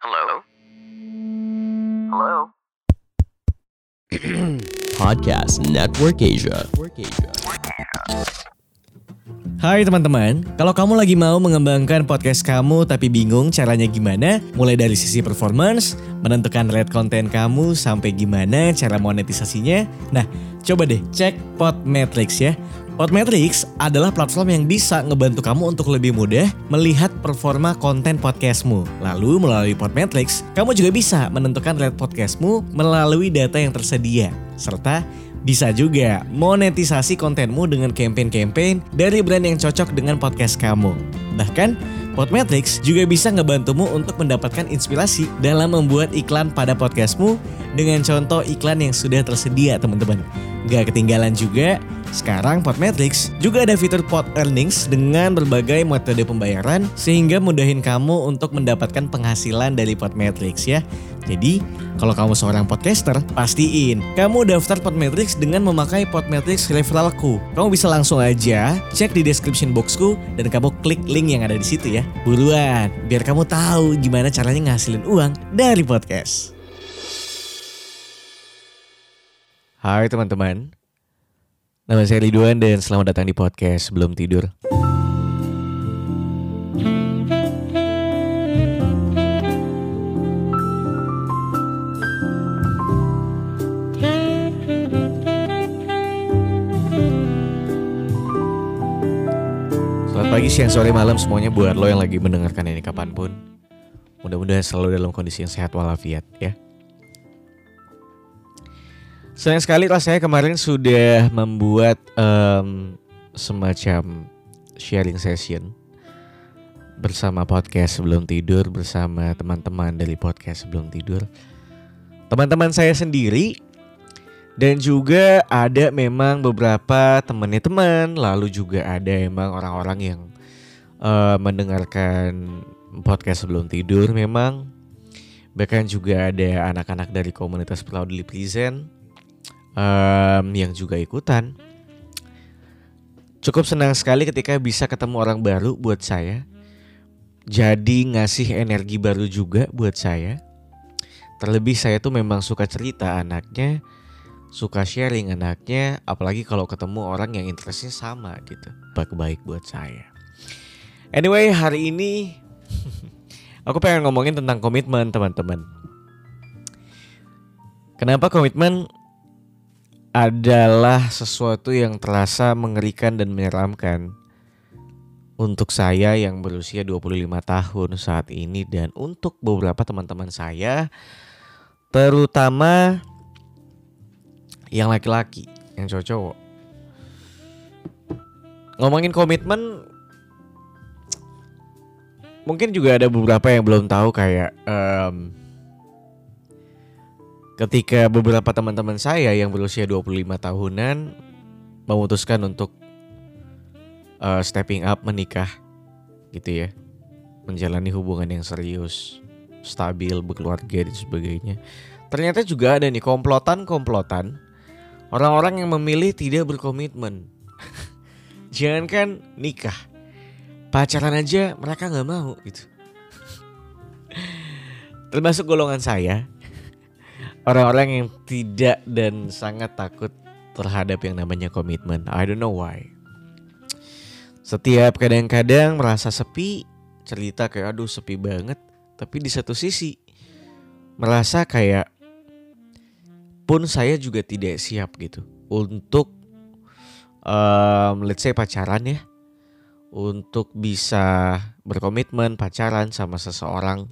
Hello? Hello? Podcast Network Asia. Hai teman-teman, kalau kamu lagi mau mengembangkan podcast kamu tapi bingung caranya gimana, mulai dari sisi performance, menentukan rate konten kamu sampai gimana cara monetisasinya, nah coba deh cek Podmetrics ya. Podmetrics adalah platform yang bisa ngebantu kamu untuk lebih mudah melihat performa konten podcastmu. Lalu melalui Podmetrics, kamu juga bisa menentukan rate podcastmu melalui data yang tersedia. Serta bisa juga monetisasi kontenmu dengan campaign-campaign dari brand yang cocok dengan podcast kamu. Bahkan, Podmetrics juga bisa ngebantumu untuk mendapatkan inspirasi dalam membuat iklan pada podcastmu dengan contoh iklan yang sudah tersedia teman-teman. Gak ketinggalan juga, sekarang Podmetrics juga ada fitur Pod Earnings dengan berbagai metode pembayaran sehingga mudahin kamu untuk mendapatkan penghasilan dari Podmetrics ya. Jadi, kalau kamu seorang podcaster, pastiin kamu daftar Podmetrics dengan memakai Podmetrics referralku. Kamu bisa langsung aja cek di description boxku dan kamu klik link yang ada di situ ya. Buruan, biar kamu tahu gimana caranya ngasilin uang dari podcast. Hai teman-teman, nama saya Ridwan dan selamat datang di podcast Sebelum Tidur. Pagi, siang, sore, malam semuanya buat lo yang lagi mendengarkan ini kapan pun. Mudah-mudahan selalu dalam kondisi yang sehat walafiat ya. Sayang sekali lah saya kemarin sudah membuat em, semacam sharing session bersama podcast sebelum tidur bersama teman-teman dari podcast sebelum tidur. Teman-teman saya sendiri dan juga ada memang beberapa temannya teman, lalu juga ada emang orang-orang yang eh, mendengarkan podcast sebelum tidur memang. Bahkan juga ada anak-anak dari komunitas Proudly Present em, yang juga ikutan. Cukup senang sekali ketika bisa ketemu orang baru buat saya. Jadi ngasih energi baru juga buat saya. Terlebih saya tuh memang suka cerita anaknya, suka sharing anaknya, apalagi kalau ketemu orang yang interestnya sama gitu. Baik-baik buat saya. Anyway, hari ini aku pengen ngomongin tentang komitmen teman-teman. Kenapa komitmen adalah sesuatu yang terasa mengerikan dan menyeramkan untuk saya yang berusia 25 tahun saat ini dan untuk beberapa teman-teman saya terutama yang laki-laki, yang cowok-cowok. Ngomongin komitmen mungkin juga ada beberapa yang belum tahu kayak em, ketika beberapa teman-teman saya yang berusia 25 tahunan memutuskan untuk eh, stepping up menikah gitu ya. Menjalani hubungan yang serius, stabil, berkeluarga dan sebagainya. Ternyata juga ada nih komplotan-komplotan orang-orang yang memilih tidak berkomitmen. Jangankan nikah, pacaran aja mereka nggak mau gitu. Termasuk golongan saya, orang-orang yang tidak dan sangat takut terhadap yang namanya komitmen. I don't know why. Setiap kadang-kadang merasa sepi, cerita kayak aduh sepi banget. Tapi di satu sisi merasa kayak pun saya juga tidak siap gitu untuk um, let's say pacaran ya. Untuk bisa berkomitmen pacaran sama seseorang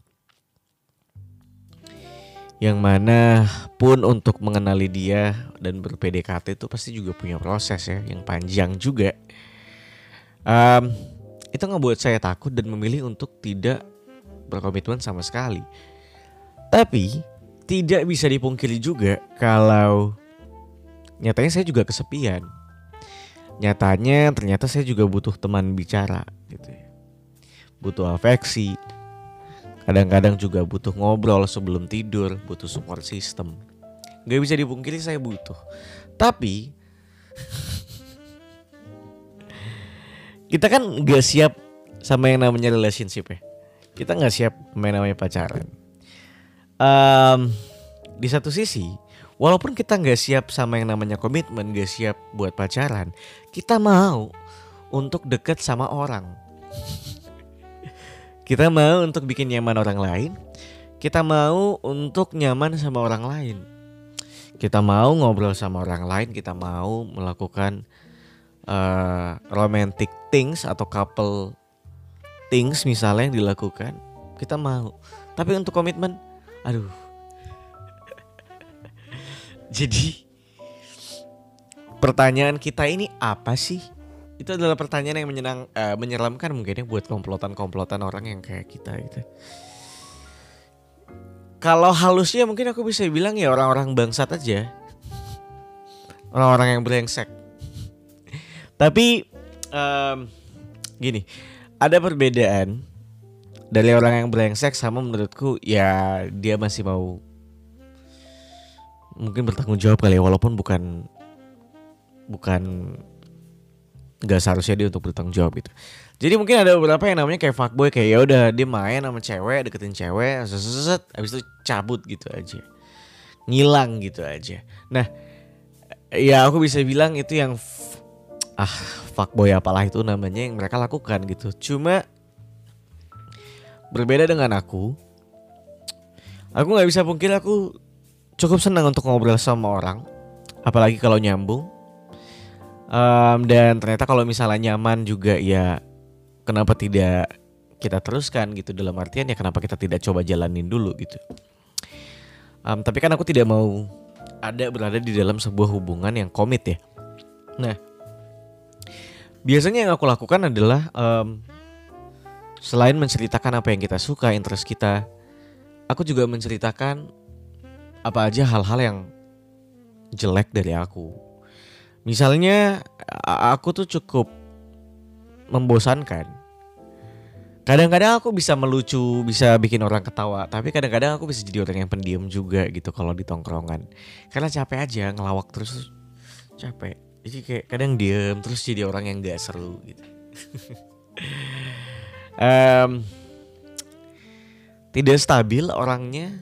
yang mana pun untuk mengenali dia dan ber-PDKT itu pasti juga punya proses ya yang panjang juga. Em, itu ngebuat saya takut dan memilih untuk tidak berkomitmen sama sekali. Tapi tidak bisa dipungkiri juga kalau nyatanya saya juga kesepian. Nyatanya ternyata saya juga butuh teman bicara gitu ya. Butuh afeksi, Kadang-kadang juga butuh ngobrol sebelum tidur, butuh support system. Gak bisa dipungkiri saya butuh. Tapi kita kan gak siap sama yang namanya relationship ya. Kita gak siap yang namanya pacaran. Um, di satu sisi walaupun kita nggak siap sama yang namanya komitmen nggak siap buat pacaran kita mau untuk deket sama orang. Kita mau untuk bikin nyaman orang lain. Kita mau untuk nyaman sama orang lain. Kita mau ngobrol sama orang lain kita mau melakukan uh, romantic things atau couple things misalnya yang dilakukan kita mau. Tapi untuk komitmen aduh jadi pertanyaan kita ini apa sih itu adalah pertanyaan yang menyenang uh, menyeramkan mungkin ya buat komplotan-komplotan orang yang kayak kita gitu kalau halusnya mungkin aku bisa bilang ya orang-orang bangsat aja. Orang-orang yang brengsek. Tapi um, gini, ada perbedaan dari orang yang brengsek sama menurutku ya dia masih mau mungkin bertanggung jawab kali ya walaupun bukan bukan nggak seharusnya dia untuk bertanggung jawab gitu. Jadi mungkin ada beberapa yang namanya kayak fuckboy kayak ya udah dia main sama cewek, deketin cewek, seset, habis itu cabut gitu aja. Ngilang gitu aja. Nah, ya aku bisa bilang itu yang ah fuckboy apalah itu namanya yang mereka lakukan gitu. Cuma berbeda dengan aku. Aku nggak bisa mungkin aku cukup senang untuk ngobrol sama orang, apalagi kalau nyambung. Um, dan ternyata kalau misalnya nyaman juga ya kenapa tidak kita teruskan gitu dalam artian ya kenapa kita tidak coba jalanin dulu gitu. Um, tapi kan aku tidak mau ada berada di dalam sebuah hubungan yang komit ya. Nah, biasanya yang aku lakukan adalah um, selain menceritakan apa yang kita suka, interest kita, aku juga menceritakan apa aja hal-hal yang jelek dari aku. Misalnya aku tuh cukup membosankan Kadang-kadang aku bisa melucu, bisa bikin orang ketawa, tapi kadang-kadang aku bisa jadi orang yang pendiam juga gitu kalau di tongkrongan. Karena capek aja ngelawak terus capek. Jadi kayak kadang diem terus jadi orang yang gak seru gitu. um, tidak stabil orangnya,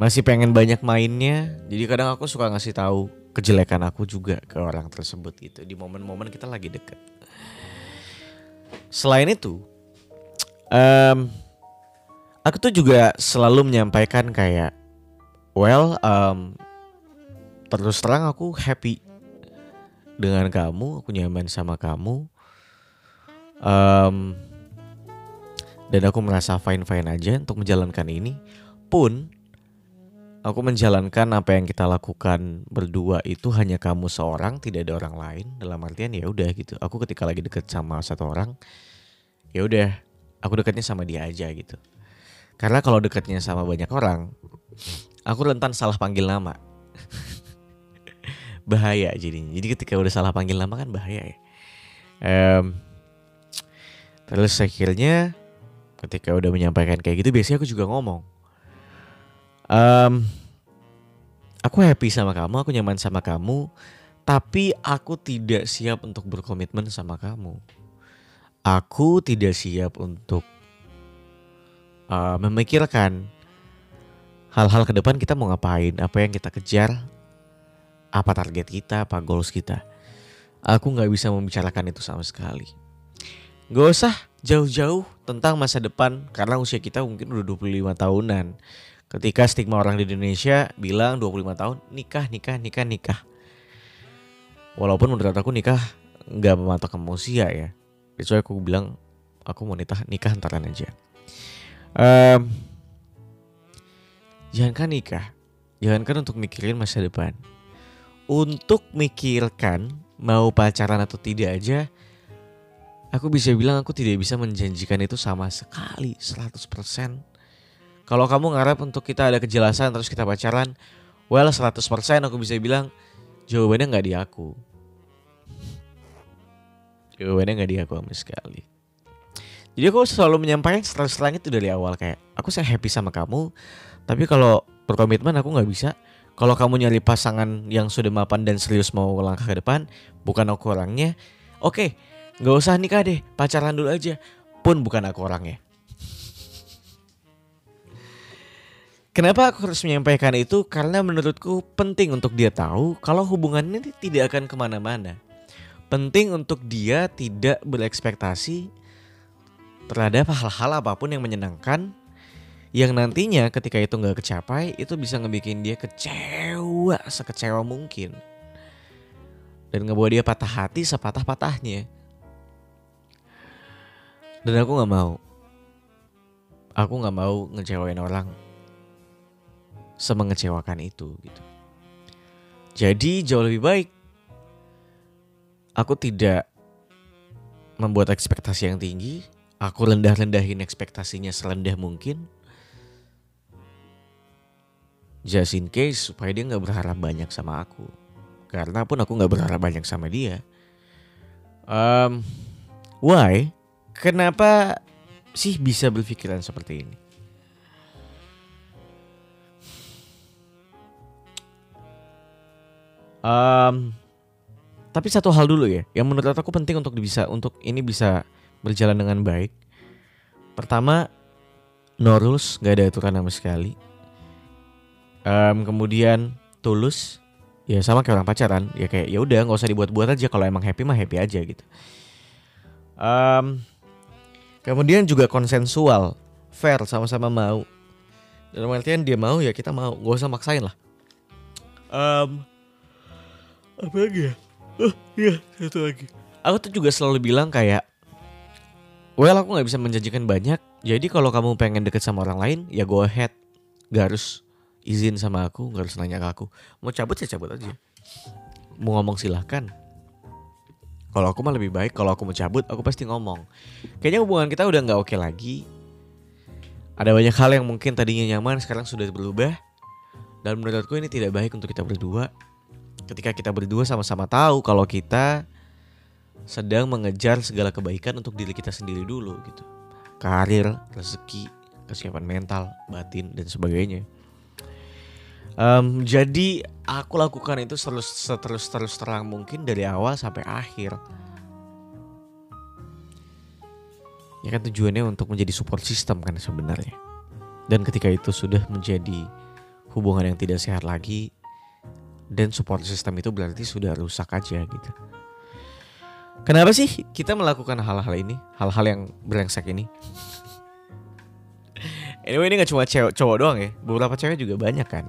masih pengen banyak mainnya. Jadi kadang aku suka ngasih tahu kejelekan aku juga ke orang tersebut gitu di momen-momen kita lagi deket. Selain itu, um, aku tuh juga selalu menyampaikan kayak well um, terus terang aku happy dengan kamu aku nyaman sama kamu um, dan aku merasa fine fine aja untuk menjalankan ini pun aku menjalankan apa yang kita lakukan berdua itu hanya kamu seorang tidak ada orang lain dalam artian ya udah gitu aku ketika lagi deket sama satu orang ya udah aku dekatnya sama dia aja gitu. Karena kalau dekatnya sama banyak orang, aku rentan salah panggil nama. bahaya jadinya. Jadi ketika udah salah panggil nama kan bahaya ya. Um, terus akhirnya ketika udah menyampaikan kayak gitu biasanya aku juga ngomong. Um, aku happy sama kamu, aku nyaman sama kamu, tapi aku tidak siap untuk berkomitmen sama kamu aku tidak siap untuk uh, memikirkan hal-hal ke depan kita mau ngapain, apa yang kita kejar, apa target kita, apa goals kita. Aku nggak bisa membicarakan itu sama sekali. Gak usah jauh-jauh tentang masa depan karena usia kita mungkin udah 25 tahunan. Ketika stigma orang di Indonesia bilang 25 tahun nikah, nikah, nikah, nikah. Walaupun menurut aku nikah nggak mematok usia ya. Itu aku bilang aku mau nikah nikah antaran aja. Um, jangankan nikah, jangankan untuk mikirin masa depan. Untuk mikirkan mau pacaran atau tidak aja, aku bisa bilang aku tidak bisa menjanjikan itu sama sekali 100%. Kalau kamu ngarep untuk kita ada kejelasan terus kita pacaran, well 100% aku bisa bilang jawabannya nggak di aku. Jawabannya nggak dia sama sekali. Jadi aku selalu menyampaikan setelah terang itu dari awal kayak aku saya happy sama kamu tapi kalau berkomitmen aku nggak bisa. Kalau kamu nyari pasangan yang sudah mapan dan serius mau langkah ke depan bukan aku orangnya oke nggak usah nikah deh pacaran dulu aja pun bukan aku orangnya Kenapa aku harus menyampaikan itu? Karena menurutku penting untuk dia tahu kalau hubungan ini tidak akan ke mana-mana. Penting untuk dia tidak berekspektasi terhadap hal-hal apa pun yang menyenangkan yang nantinya ketika itu nggak kecapai itu bisa ngebikin dia kecewa sekecewa mungkin dan ngebawa dia patah hati sepatah-patahnya dan aku nggak mau. Aku nggak mau ngecewain orang semengecewakan itu gitu. Jadi jauh lebih baik aku tidak membuat ekspektasi yang tinggi. Aku rendah-rendahin ekspektasinya serendah mungkin. Just in case supaya dia nggak berharap banyak sama aku. Karena pun aku nggak berharap banyak sama dia. Um, why kenapa sih bisa berpikiran seperti ini um, tapi satu hal dulu ya yang menurut aku penting untuk bisa untuk ini bisa berjalan dengan baik. Pertama, no rules, gak ada aturan sama sekali. Um, kemudian tulus, ya sama kayak orang pacaran, ya kayak ya udah nggak usah dibuat-buat aja. Kalau emang happy mah happy aja gitu. Um, kemudian juga konsensual, fair, sama-sama mau. Dalam artian dia mau ya kita mau, gak usah maksain lah. Um, apa lagi ya? Oh iya satu lagi. Aku tuh juga selalu bilang kayak Well aku gak bisa menjanjikan banyak Jadi kalau kamu pengen deket sama orang lain Ya go ahead Gak harus izin sama aku Gak harus nanya ke aku Mau cabut ya cabut aja Mau ngomong silahkan Kalau aku mah lebih baik Kalau aku mau cabut aku pasti ngomong Kayaknya hubungan kita udah gak oke okay lagi Ada banyak hal yang mungkin tadinya nyaman Sekarang sudah berubah Dan menurutku ini tidak baik untuk kita berdua Ketika kita berdua sama-sama tahu Kalau kita sedang mengejar segala kebaikan untuk diri kita sendiri dulu gitu. Karir, rezeki, kesiapan mental, batin dan sebagainya. Um, jadi aku lakukan itu terus terus terus terang mungkin dari awal sampai akhir. Ya kan tujuannya untuk menjadi support system kan sebenarnya. Dan ketika itu sudah menjadi hubungan yang tidak sehat lagi dan support system itu berarti sudah rusak aja gitu. Kenapa sih kita melakukan hal-hal ini, hal-hal yang brengsek ini? Anyway ini gak cuma cewek cowok doang ya, beberapa cewek juga banyak kan.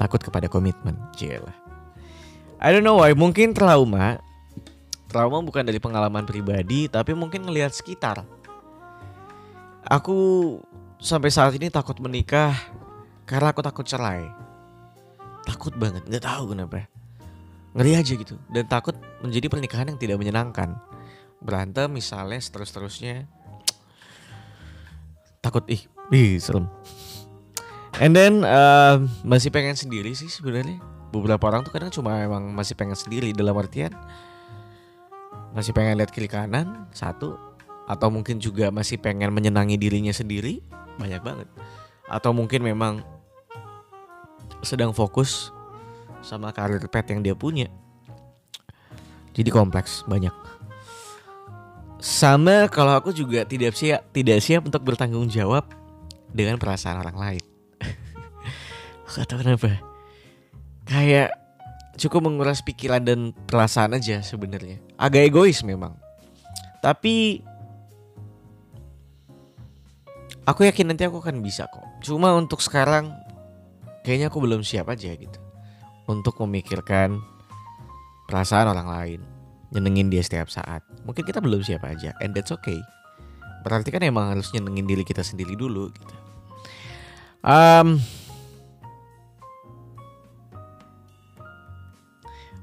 Takut kepada komitmen, cila. I don't know why, mungkin trauma. Trauma bukan dari pengalaman pribadi, tapi mungkin ngelihat sekitar. Aku sampai saat ini takut menikah karena aku takut cerai. Takut banget, nggak tahu kenapa ngeri aja gitu dan takut menjadi pernikahan yang tidak menyenangkan berantem misalnya terus terusnya takut ih ih serem and then uh, masih pengen sendiri sih sebenarnya beberapa orang tuh kadang cuma emang masih pengen sendiri dalam artian masih pengen lihat kiri kanan satu atau mungkin juga masih pengen menyenangi dirinya sendiri banyak banget atau mungkin memang sedang fokus sama karir pet yang dia punya. Jadi kompleks banyak. Sama kalau aku juga tidak siap tidak siap untuk bertanggung jawab dengan perasaan orang lain. Gak tahu kenapa. Kayak cukup menguras pikiran dan perasaan aja sebenarnya. Agak egois memang. Tapi aku yakin nanti aku akan bisa kok. Cuma untuk sekarang kayaknya aku belum siap aja gitu untuk memikirkan perasaan orang lain, nyenengin dia setiap saat. Mungkin kita belum siap aja, and that's okay. Berarti kan emang harus nyenengin diri kita sendiri dulu gitu. Um,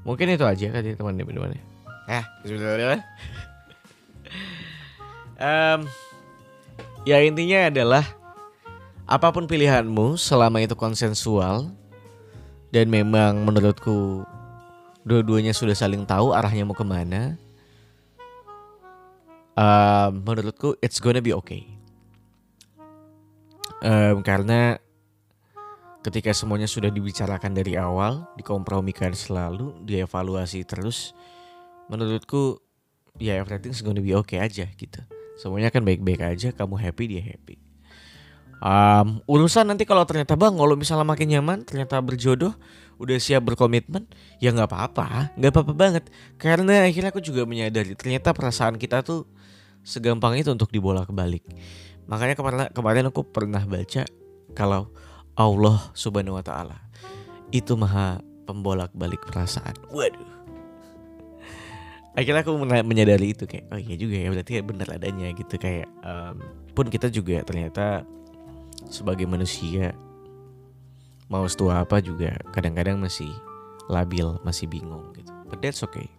mungkin itu aja kan teman-teman. Eh, sebenarnya. um, ya intinya adalah apa pun pilihanmu selama itu konsensual dan memang menurutku dua-duanya sudah saling tahu arahnya mau ke mana uh, menurutku it's gonna be okay um, karena ketika semuanya sudah dibicarakan dari awal dikompromikan selalu dievaluasi terus menurutku ya everything's gonna be okay aja gitu semuanya kan baik-baik aja kamu happy dia happy Um, urusan nanti kalau ternyata bang, kalau misalnya makin nyaman, ternyata berjodoh, udah siap berkomitmen, ya nggak apa-apa, nggak apa-apa banget. Karena akhirnya aku juga menyadari ternyata perasaan kita tuh segampang itu untuk dibolak balik. Makanya kemarin kemarin aku pernah baca kalau Allah Subhanahu Wa Taala itu maha pembolak balik perasaan. Waduh. Akhirnya aku menyadari itu kayak oh iya juga ya berarti benar adanya gitu kayak um, pun kita juga ternyata sebagai manusia mau setua apa juga kadang-kadang masih labil, masih bingung gitu. But that's okay.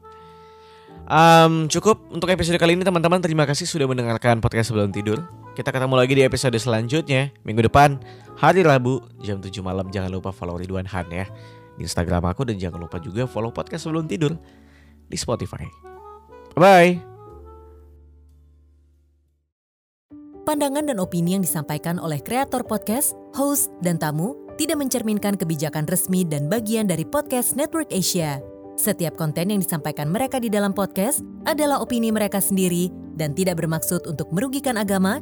Um, cukup untuk episode kali ini teman-teman. Terima kasih sudah mendengarkan podcast sebelum tidur. Kita ketemu lagi di episode selanjutnya minggu depan hari Rabu jam 7 malam. Jangan lupa follow Ridwan Han ya di Instagram aku dan jangan lupa juga follow podcast sebelum tidur di Spotify. Bye. Pandangan dan opini yang disampaikan oleh kreator podcast, host, dan tamu tidak mencerminkan kebijakan resmi dan bagian dari podcast Network Asia. Setiap konten yang disampaikan mereka di dalam podcast adalah opini mereka sendiri dan tidak bermaksud untuk merugikan agama,